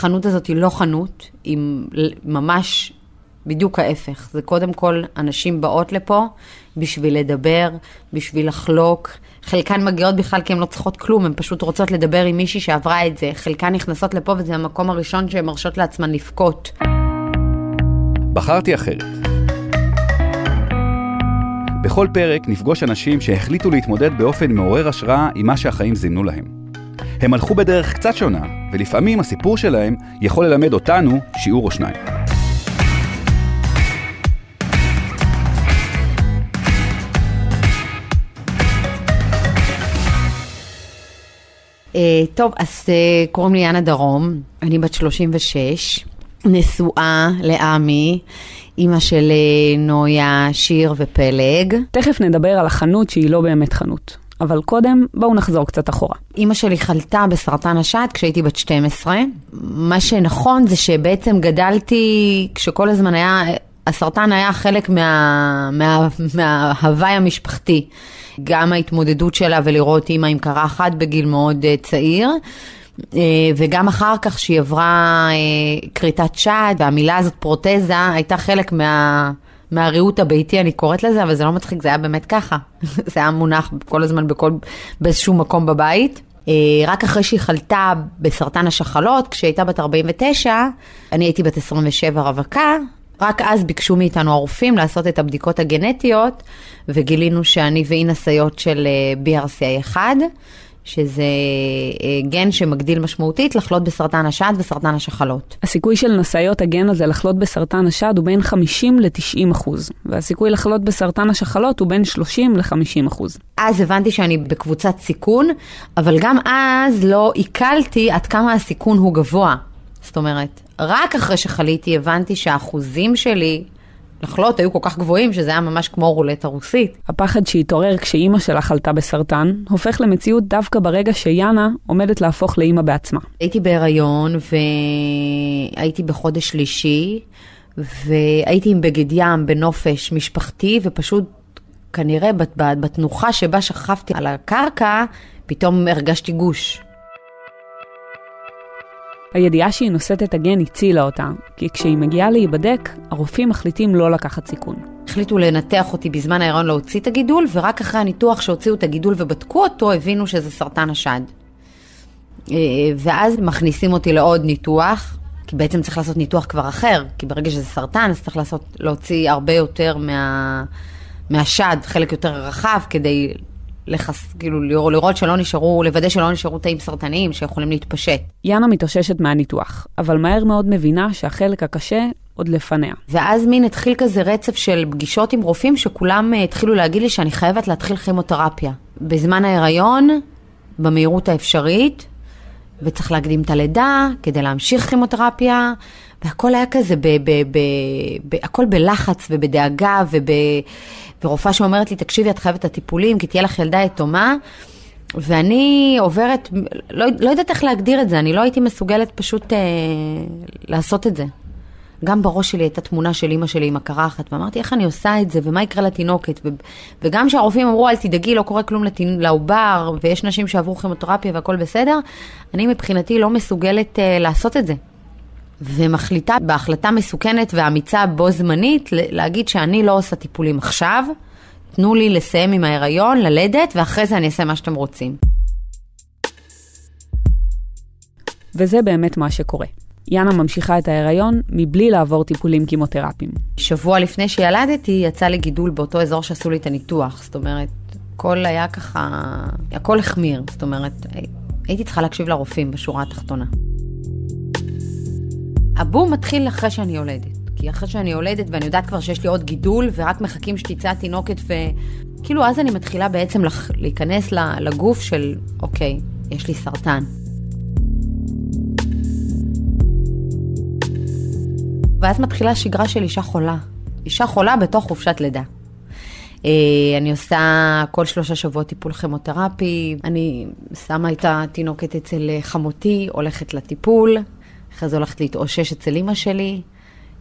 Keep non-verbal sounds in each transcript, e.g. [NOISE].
החנות הזאת היא לא חנות, היא ממש בדיוק ההפך. זה קודם כל, אנשים באות לפה בשביל לדבר, בשביל לחלוק. חלקן מגיעות בכלל כי הן לא צריכות כלום, הן פשוט רוצות לדבר עם מישהי שעברה את זה. חלקן נכנסות לפה וזה המקום הראשון שהן מרשות לעצמן לבכות. בחרתי אחרת. בכל פרק נפגוש אנשים שהחליטו להתמודד באופן מעורר השראה עם מה שהחיים זימנו להם. הם הלכו בדרך קצת שונה, ולפעמים הסיפור שלהם יכול ללמד אותנו שיעור או שניים. Uh, טוב, אז uh, קוראים לי יאנה דרום, אני בת 36, נשואה לעמי, אימא של uh, נויה, שיר ופלג. תכף נדבר על החנות שהיא לא באמת חנות. אבל קודם, בואו נחזור קצת אחורה. אימא שלי חלתה בסרטן השד כשהייתי בת 12. מה שנכון זה שבעצם גדלתי כשכל הזמן היה, הסרטן היה חלק מה, מה, מההוואי המשפחתי. גם ההתמודדות שלה ולראות אימא עם קרחת בגיל מאוד uh, צעיר. Uh, וגם אחר כך שהיא עברה uh, כריתת שד, והמילה הזאת פרוטזה הייתה חלק מה... מהריהוט הביתי, אני קוראת לזה, אבל זה לא מצחיק, זה היה באמת ככה. [LAUGHS] זה היה מונח כל הזמן בכל, באיזשהו מקום בבית. רק אחרי שהיא חלתה בסרטן השחלות, כשהיא הייתה בת 49, אני הייתי בת 27 רווקה, רק אז ביקשו מאיתנו הרופאים לעשות את הבדיקות הגנטיות, וגילינו שאני והיא נשאיות של אה, BRCA1, שזה אה, גן שמגדיל משמעותית לחלות בסרטן השד וסרטן השחלות. הסיכוי של נשאיות הגן הזה לחלות בסרטן השד הוא בין 50 ל-90 אחוז, והסיכוי לחלות בסרטן השחלות הוא בין 30 ל-50 אחוז. אז הבנתי שאני בקבוצת סיכון, אבל גם אז לא עיכלתי עד כמה הסיכון הוא גבוה. זאת אומרת, רק אחרי שחליתי הבנתי שהאחוזים שלי לחלות היו כל כך גבוהים שזה היה ממש כמו רולטה רוסית. הפחד שהתעורר כשאימא שלה חלתה בסרטן, הופך למציאות דווקא ברגע שיאנה עומדת להפוך לאימא בעצמה. הייתי בהיריון והייתי בחודש שלישי, והייתי עם בגד ים בנופש משפחתי, ופשוט כנראה בתנוחה שבה שכבתי על הקרקע, פתאום הרגשתי גוש. הידיעה שהיא נושאת את הגן הצילה אותה, כי כשהיא מגיעה להיבדק, הרופאים מחליטים לא לקחת סיכון. החליטו לנתח אותי בזמן ההיריון להוציא את הגידול, ורק אחרי הניתוח שהוציאו את הגידול ובדקו אותו, הבינו שזה סרטן השד. אה, ואז מכניסים אותי לעוד ניתוח, כי בעצם צריך לעשות ניתוח כבר אחר, כי ברגע שזה סרטן, אז צריך לעשות, להוציא הרבה יותר מה, מהשד, חלק יותר רחב, כדי לחס, כאילו לראות שלא נשארו, לוודא שלא נשארו תאים סרטניים שיכולים להתפשט. יאנה מתאוששת מהניתוח, אבל מהר מאוד מבינה שהחלק הקשה עוד לפניה. ואז מין התחיל כזה רצף של פגישות עם רופאים שכולם uh, התחילו להגיד לי שאני חייבת להתחיל כימותרפיה. בזמן ההיריון, במהירות האפשרית, וצריך להקדים את הלידה כדי להמשיך כימותרפיה, והכל היה כזה, ב, ב, ב, ב, הכל בלחץ ובדאגה וב... ורופאה שאומרת לי, תקשיבי, את חייבת את הטיפולים, כי תהיה לך ילדה יתומה. ואני עוברת, לא, לא יודעת איך להגדיר את זה, אני לא הייתי מסוגלת פשוט אה, לעשות את זה. גם בראש שלי הייתה תמונה של אימא שלי עם הקרחת, ואמרתי איך אני עושה את זה, ומה יקרה לתינוקת. ו, וגם כשהרופאים אמרו, אל תדאגי, לא קורה כלום לתינ... לעובר, ויש נשים שעברו כימותרפיה והכל בסדר, אני מבחינתי לא מסוגלת אה, לעשות את זה. ומחליטה בהחלטה מסוכנת ואמיצה בו זמנית להגיד שאני לא עושה טיפולים עכשיו, תנו לי לסיים עם ההיריון, ללדת, ואחרי זה אני אעשה מה שאתם רוצים. וזה באמת מה שקורה. יאנה ממשיכה את ההיריון מבלי לעבור טיפולים קימותרפיים. שבוע לפני שילדתי יצא לי גידול באותו אזור שעשו לי את הניתוח, זאת אומרת, הכל היה ככה, הכל החמיר, זאת אומרת, הייתי צריכה להקשיב לרופאים בשורה התחתונה. הבום מתחיל אחרי שאני יולדת. כי אחרי שאני יולדת ואני יודעת כבר שיש לי עוד גידול ורק מחכים שתצא התינוקת וכאילו אז אני מתחילה בעצם לח... להיכנס לגוף של אוקיי, יש לי סרטן. ואז מתחילה שגרה של אישה חולה. אישה חולה בתוך חופשת לידה. אה, אני עושה כל שלושה שבועות טיפול כימותרפי, אני שמה את התינוקת אצל חמותי, הולכת לטיפול, אחרי זה הולכת להתאושש אצל אימא שלי,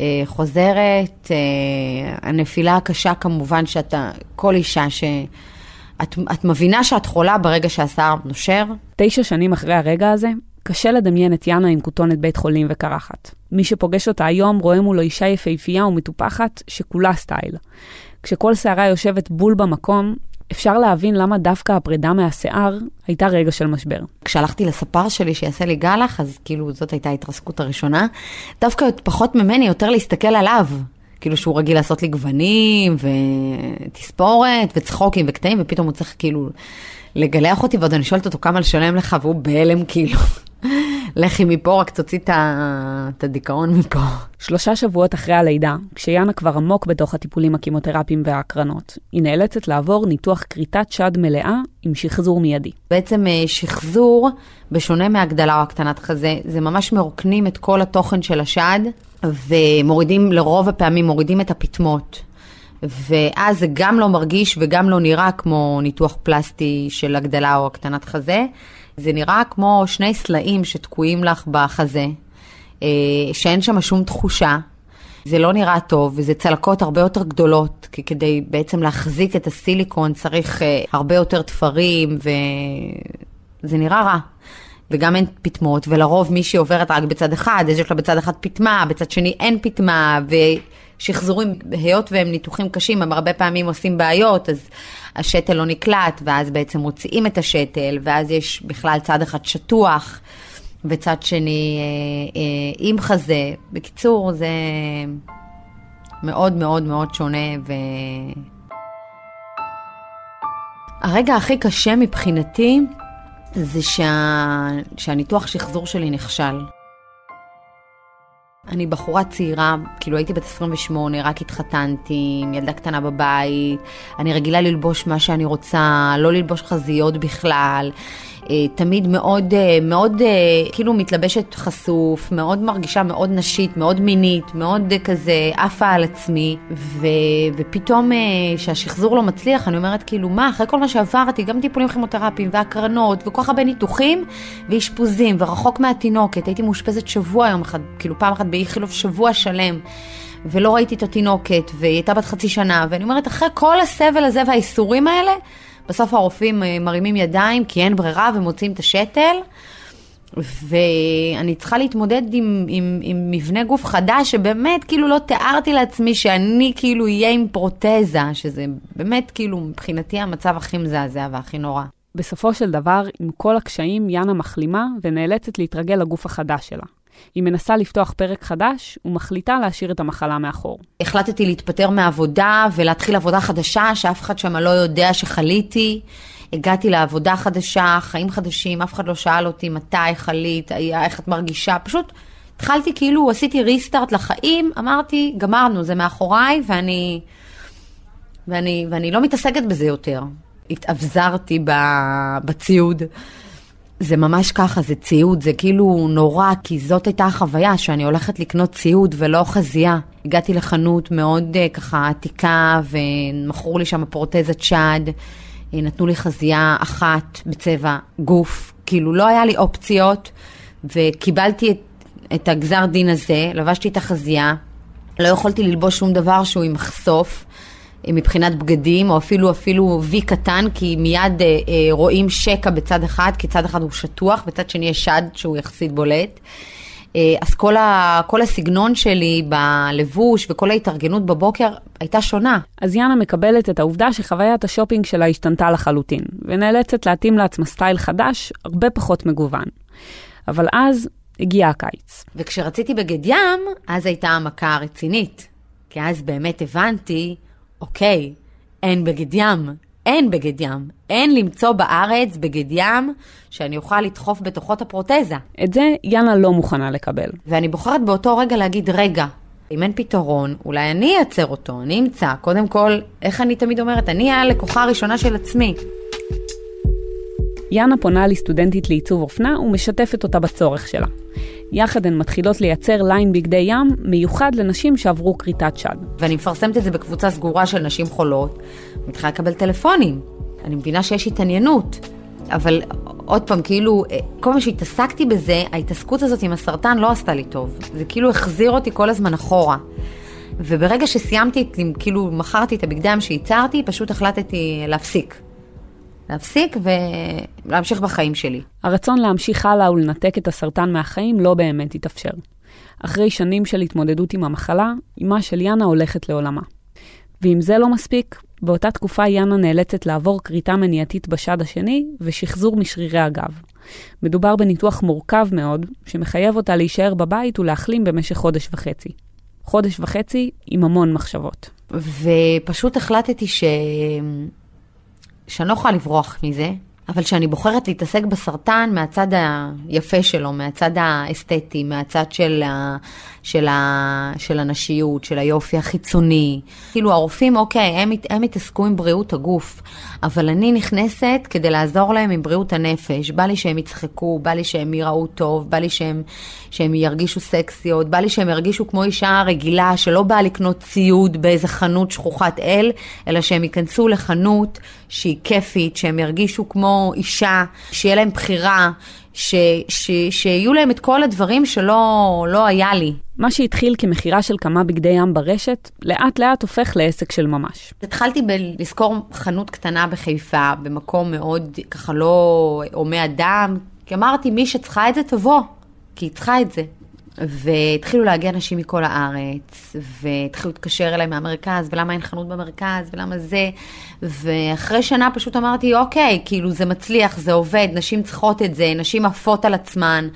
אה, חוזרת. אה, הנפילה הקשה כמובן שאתה, כל אישה ש... את, את מבינה שאת חולה ברגע שהשיער נושר. תשע שנים אחרי הרגע הזה, קשה לדמיין את יאנה עם כותונת בית חולים וקרחת. מי שפוגש אותה היום רואה מולו אישה יפהפייה ומטופחת שכולה סטייל. כשכל שערה יושבת בול במקום, אפשר להבין למה דווקא הפרידה מהשיער הייתה רגע של משבר. כשהלכתי לספר שלי שיעשה לי גלח, אז כאילו זאת הייתה ההתרסקות הראשונה. דווקא פחות ממני, יותר להסתכל עליו. כאילו שהוא רגיל לעשות לי גוונים, ותספורת, וצחוקים וקטעים, ופתאום הוא צריך כאילו לגלח אותי, ועוד אני שואלת אותו כמה לשלם לך, והוא בהלם כאילו. לכי מפה, רק תוציא את הדיכאון מפה. שלושה שבועות אחרי הלידה, כשיאנה כבר עמוק בתוך הטיפולים הקימותרפיים וההקרנות, היא נאלצת לעבור ניתוח כריתת שד מלאה עם שחזור מיידי. בעצם אה, שחזור, בשונה מהגדלה או הקטנת חזה, זה ממש מרוקנים את כל התוכן של השד, ומורידים, לרוב הפעמים מורידים את הפטמות. ואז זה גם לא מרגיש וגם לא נראה כמו ניתוח פלסטי של הגדלה או הקטנת חזה. זה נראה כמו שני סלעים שתקועים לך בחזה, אה, שאין שם שום תחושה. זה לא נראה טוב, וזה צלקות הרבה יותר גדולות, כי כדי בעצם להחזיק את הסיליקון צריך אה, הרבה יותר תפרים, וזה נראה רע. וגם אין פטמות, ולרוב מישהי עוברת רק בצד אחד, אז יש לה בצד אחד פטמה, בצד שני אין פטמה, ושחזורים, היות והם ניתוחים קשים, הם הרבה פעמים עושים בעיות, אז השתל לא נקלט, ואז בעצם מוציאים את השתל, ואז יש בכלל צד אחד שטוח, וצד שני אה, אה, עם חזה. בקיצור, זה מאוד מאוד מאוד שונה, ו... הרגע הכי קשה מבחינתי זה שה... שהניתוח שחזור שלי נכשל. אני בחורה צעירה, כאילו הייתי בת 28, רק התחתנתי, עם ילדה קטנה בבית, אני רגילה ללבוש מה שאני רוצה, לא ללבוש חזיות בכלל. אה, תמיד מאוד, אה, מאוד אה, כאילו מתלבשת חשוף, מאוד מרגישה מאוד נשית, מאוד מינית, מאוד כזה עפה על עצמי, ו, ופתאום כשהשחזור לא מצליח, אני אומרת כאילו, מה, אחרי כל מה שעברתי, גם טיפולים כימותרפיים והקרנות, וכל כך הרבה ניתוחים ואשפוזים, ורחוק מהתינוקת, הייתי מאושפזת שבוע יום אחד, כאילו פעם אחת באיכילוב שבוע שלם. ולא ראיתי את התינוקת, והיא הייתה בת חצי שנה, ואני אומרת, אחרי כל הסבל הזה והאיסורים האלה, בסוף הרופאים אה, מרימים ידיים כי אין ברירה ומוצאים את השתל. ואני צריכה להתמודד עם, עם, עם מבנה גוף חדש, שבאמת כאילו לא תיארתי לעצמי שאני כאילו אהיה עם פרוטזה, שזה באמת כאילו מבחינתי המצב הכי מזעזע והכי נורא. בסופו של דבר, עם כל הקשיים, יאנה מחלימה ונאלצת להתרגל לגוף החדש שלה. היא מנסה לפתוח פרק חדש ומחליטה להשאיר את המחלה מאחור. החלטתי להתפטר מהעבודה ולהתחיל עבודה חדשה, שאף אחד שם לא יודע שחליתי. הגעתי לעבודה חדשה, חיים חדשים, אף אחד לא שאל אותי מתי חלית, איך את מרגישה, פשוט התחלתי כאילו, עשיתי ריסטארט לחיים, אמרתי, גמרנו, זה מאחוריי, ואני, ואני, ואני לא מתעסקת בזה יותר. התאבזרתי בציוד. זה ממש ככה, זה ציוד, זה כאילו נורא, כי זאת הייתה החוויה, שאני הולכת לקנות ציוד ולא חזייה. הגעתי לחנות מאוד uh, ככה עתיקה, ומכרו לי שם פרוטזת שד, uh, נתנו לי חזייה אחת בצבע גוף, כאילו לא היה לי אופציות, וקיבלתי את, את הגזר דין הזה, לבשתי את החזייה, לא יכולתי ללבוש שום דבר שהוא עם מחשוף. מבחינת בגדים, או אפילו אפילו וי קטן, כי מיד אה, אה, רואים שקע בצד אחד, כי צד אחד הוא שטוח, בצד שני יש שד שהוא יחסית בולט. אה, אז כל, ה, כל הסגנון שלי בלבוש וכל ההתארגנות בבוקר הייתה שונה. אז יאנה מקבלת את העובדה שחוויית השופינג שלה השתנתה לחלוטין, ונאלצת להתאים לעצמה סטייל חדש, הרבה פחות מגוון. אבל אז הגיע הקיץ. וכשרציתי בגד ים, אז הייתה המכה רצינית. כי אז באמת הבנתי אוקיי, אין בגד ים, אין בגד ים. אין למצוא בארץ בגד ים שאני אוכל לדחוף בתוכו את הפרוטזה. את זה יאנה לא מוכנה לקבל. ואני בוחרת באותו רגע להגיד, רגע, אם אין פתרון, אולי אני אייצר אותו, אני אמצא. קודם כל, איך אני תמיד אומרת, אני הלקוחה הראשונה של עצמי. יאנה פונה לסטודנטית לעיצוב אופנה ומשתפת אותה בצורך שלה. יחד הן מתחילות לייצר ליין בגדי ים מיוחד לנשים שעברו כריתת שד. ואני מפרסמת את זה בקבוצה סגורה של נשים חולות, מתחילה לקבל טלפונים. אני מבינה שיש התעניינות, אבל עוד פעם, כאילו, כל מה שהתעסקתי בזה, ההתעסקות הזאת עם הסרטן לא עשתה לי טוב. זה כאילו החזיר אותי כל הזמן אחורה. וברגע שסיימתי, כאילו, מכרתי את הבגדי ים שייצרתי, פשוט החלטתי להפסיק. להפסיק ולהמשיך בחיים שלי. הרצון להמשיך הלאה ולנתק את הסרטן מהחיים לא באמת התאפשר. אחרי שנים של התמודדות עם המחלה, אמה של יאנה הולכת לעולמה. ואם זה לא מספיק, באותה תקופה יאנה נאלצת לעבור כריתה מניעתית בשד השני ושחזור משרירי הגב. מדובר בניתוח מורכב מאוד, שמחייב אותה להישאר בבית ולהחלים במשך חודש וחצי. חודש וחצי עם המון מחשבות. ופשוט החלטתי ש... שאני לא יכולה לברוח מזה, אבל שאני בוחרת להתעסק בסרטן מהצד היפה שלו, מהצד האסתטי, מהצד של, ה, של, ה, של הנשיות, של היופי החיצוני. כאילו הרופאים, אוקיי, הם, הם התעסקו עם בריאות הגוף, אבל אני נכנסת כדי לעזור להם עם בריאות הנפש. בא לי שהם יצחקו, בא לי שהם יראו טוב, בא לי שהם, שהם ירגישו סקסיות, בא לי שהם ירגישו כמו אישה רגילה שלא באה לקנות ציוד באיזה חנות שכוחת אל, אלא שהם ייכנסו לחנות שהיא כיפית, שהם ירגישו כמו אישה, שיהיה להם בחירה, ש, ש, שיהיו להם את כל הדברים שלא לא היה לי. מה שהתחיל כמכירה של כמה בגדי ים ברשת, לאט לאט הופך לעסק של ממש. התחלתי בלזכור חנות קטנה בחיפה, במקום מאוד ככה לא הומה אדם, כי אמרתי, מי שצריכה את זה תבוא, כי היא צריכה את זה. והתחילו להגיע אנשים מכל הארץ, והתחילו להתקשר אליי מהמרכז, ולמה אין חנות במרכז, ולמה זה. ואחרי שנה פשוט אמרתי, אוקיי, כאילו זה מצליח, זה עובד, נשים צריכות את זה, נשים עפות על עצמן.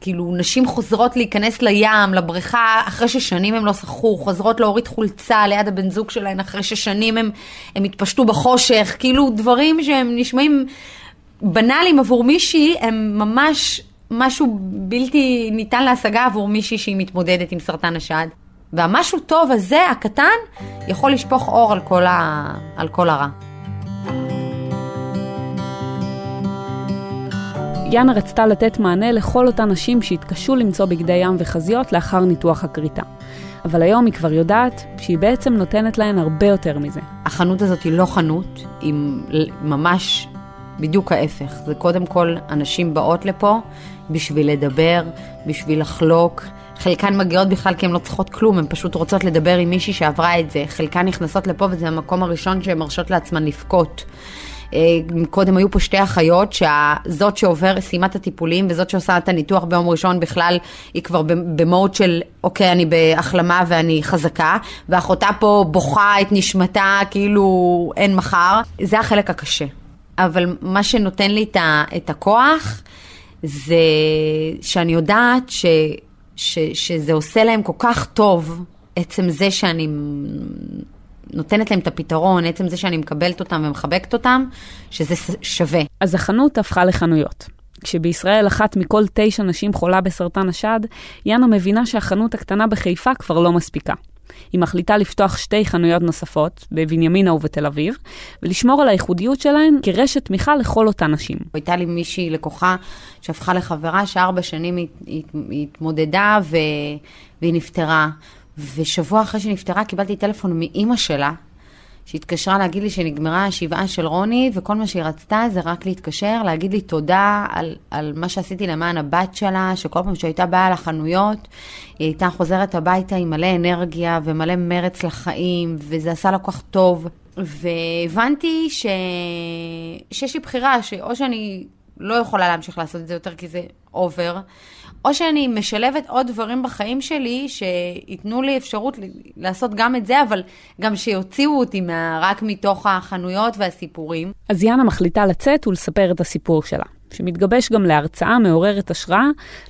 כאילו, נשים חוזרות להיכנס לים, לבריכה, אחרי ששנים הם לא שחו, חוזרות להוריד חולצה ליד הבן זוג שלהן, אחרי ששנים הם, הם התפשטו בחושך, כאילו דברים שהם נשמעים בנאליים עבור מישהי, הם ממש משהו בלתי ניתן להשגה עבור מישהי שהיא מתמודדת עם סרטן השד. והמשהו טוב הזה, הקטן, יכול לשפוך אור על כל, ה... על כל הרע. יאנה רצתה לתת מענה לכל אותן נשים שהתקשו למצוא בגדי ים וחזיות לאחר ניתוח הכריתה. אבל היום היא כבר יודעת שהיא בעצם נותנת להן הרבה יותר מזה. החנות הזאת היא לא חנות, היא ממש בדיוק ההפך. זה קודם כל, אנשים באות לפה בשביל לדבר, בשביל לחלוק. חלקן מגיעות בכלל כי הן לא צריכות כלום, הן פשוט רוצות לדבר עם מישהי שעברה את זה. חלקן נכנסות לפה וזה המקום הראשון שהן מרשות לעצמן לבכות. אה, קודם היו פה שתי אחיות, שזאת שעובר, סיימה את הטיפולים וזאת שעושה את הניתוח ביום ראשון בכלל, היא כבר במוד של אוקיי, אני בהחלמה ואני חזקה, ואחותה פה בוכה את נשמתה כאילו אין מחר. זה החלק הקשה. אבל מה שנותן לי את הכוח, זה שאני יודעת ש, ש, שזה עושה להם כל כך טוב, עצם זה שאני נותנת להם את הפתרון, עצם זה שאני מקבלת אותם ומחבקת אותם, שזה שווה. אז החנות הפכה לחנויות. כשבישראל אחת מכל תשע נשים חולה בסרטן השד, יאנה מבינה שהחנות הקטנה בחיפה כבר לא מספיקה. היא מחליטה לפתוח שתי חנויות נוספות, בבנימינה ובתל אביב, ולשמור על הייחודיות שלהן כרשת תמיכה לכל אותן נשים. הייתה לי מישהי, לקוחה, שהפכה לחברה שארבע שנים היא התמודדה ו... והיא נפטרה. ושבוע אחרי שהיא נפטרה קיבלתי טלפון מאימא שלה, שהתקשרה להגיד לי שנגמרה השבעה של רוני, וכל מה שהיא רצתה זה רק להתקשר, להגיד לי תודה על, על מה שעשיתי למען הבת שלה, שכל פעם שהייתה באה לחנויות, היא הייתה חוזרת הביתה עם מלא אנרגיה ומלא מרץ לחיים, וזה עשה לה כל כך טוב. והבנתי ש... שיש לי בחירה, שאו שאני לא יכולה להמשיך לעשות את זה יותר כי זה אובר, או שאני משלבת עוד דברים בחיים שלי שייתנו לי אפשרות לעשות גם את זה, אבל גם שיוציאו אותי מה, רק מתוך החנויות והסיפורים. אז יאנה מחליטה לצאת ולספר את הסיפור שלה, שמתגבש גם להרצאה מעוררת השראה,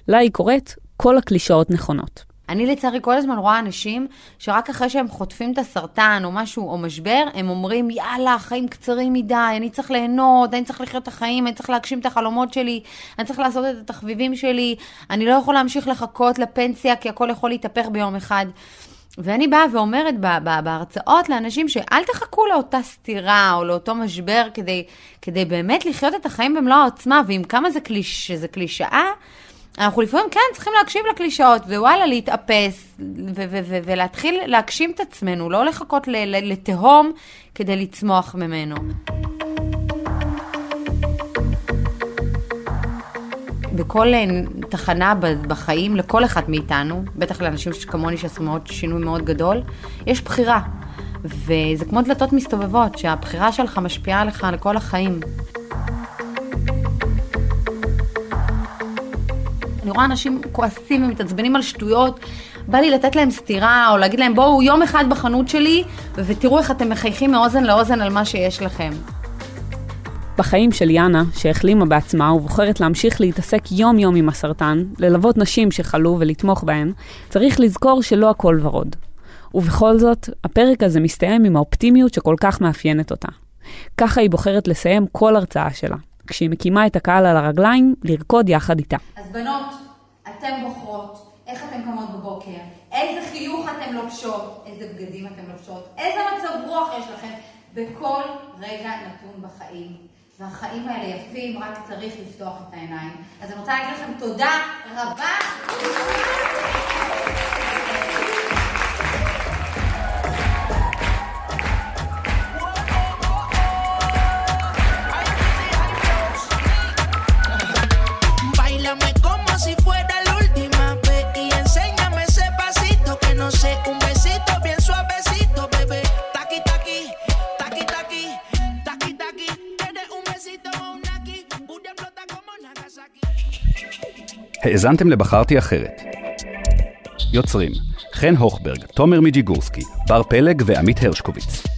לה היא קוראת כל הקלישאות נכונות. אני לצערי כל הזמן רואה אנשים שרק אחרי שהם חוטפים את הסרטן או משהו או משבר, הם אומרים יאללה, חיים קצרים מדי, אני צריך ליהנות, אני צריך לחיות את החיים, אני צריך להגשים את החלומות שלי, אני צריך לעשות את התחביבים שלי, אני לא יכול להמשיך לחכות לפנסיה כי הכל יכול להתהפך ביום אחד. ואני באה ואומרת בהרצאות לאנשים שאל תחכו לאותה סתירה או לאותו משבר כדי, כדי באמת לחיות את החיים במלוא העוצמה, ועם כמה זה קליש, שזה קלישאה, אנחנו לפעמים כן צריכים להקשיב לקלישאות, ווואלה, להתאפס, ולהתחיל להגשים את עצמנו, לא לחכות לתהום כדי לצמוח ממנו. בכל אה, תחנה בחיים, לכל אחד מאיתנו, בטח לאנשים כמוני שעשו מאוד שינוי מאוד גדול, יש בחירה. וזה כמו דלתות מסתובבות, שהבחירה שלך משפיעה עליך לכל החיים. אני רואה אנשים כועסים ומתעצבנים על שטויות, בא לי לתת להם סטירה, או להגיד להם, בואו יום אחד בחנות שלי, ותראו איך אתם מחייכים מאוזן לאוזן על מה שיש לכם. בחיים של יאנה, שהחלימה בעצמה ובוחרת להמשיך להתעסק יום-יום עם הסרטן, ללוות נשים שחלו ולתמוך בהן, צריך לזכור שלא הכל ורוד. ובכל זאת, הפרק הזה מסתיים עם האופטימיות שכל כך מאפיינת אותה. ככה היא בוחרת לסיים כל הרצאה שלה, כשהיא מקימה את הקהל על הרגליים, לרקוד יחד איתה. בנות, אתן בוחרות, איך אתן קמות בבוקר, איזה חיוך אתן לובשות, איזה בגדים אתן לובשות, איזה מצב רוח יש לכם בכל רגע נתון בחיים. והחיים האלה יפים, רק צריך לפתוח את העיניים. אז אני רוצה להגיד לכם תודה רבה. האזנתם לבחרתי אחרת. יוצרים חן הוכברג, תומר מיג'יגורסקי, בר פלג ועמית הרשקוביץ.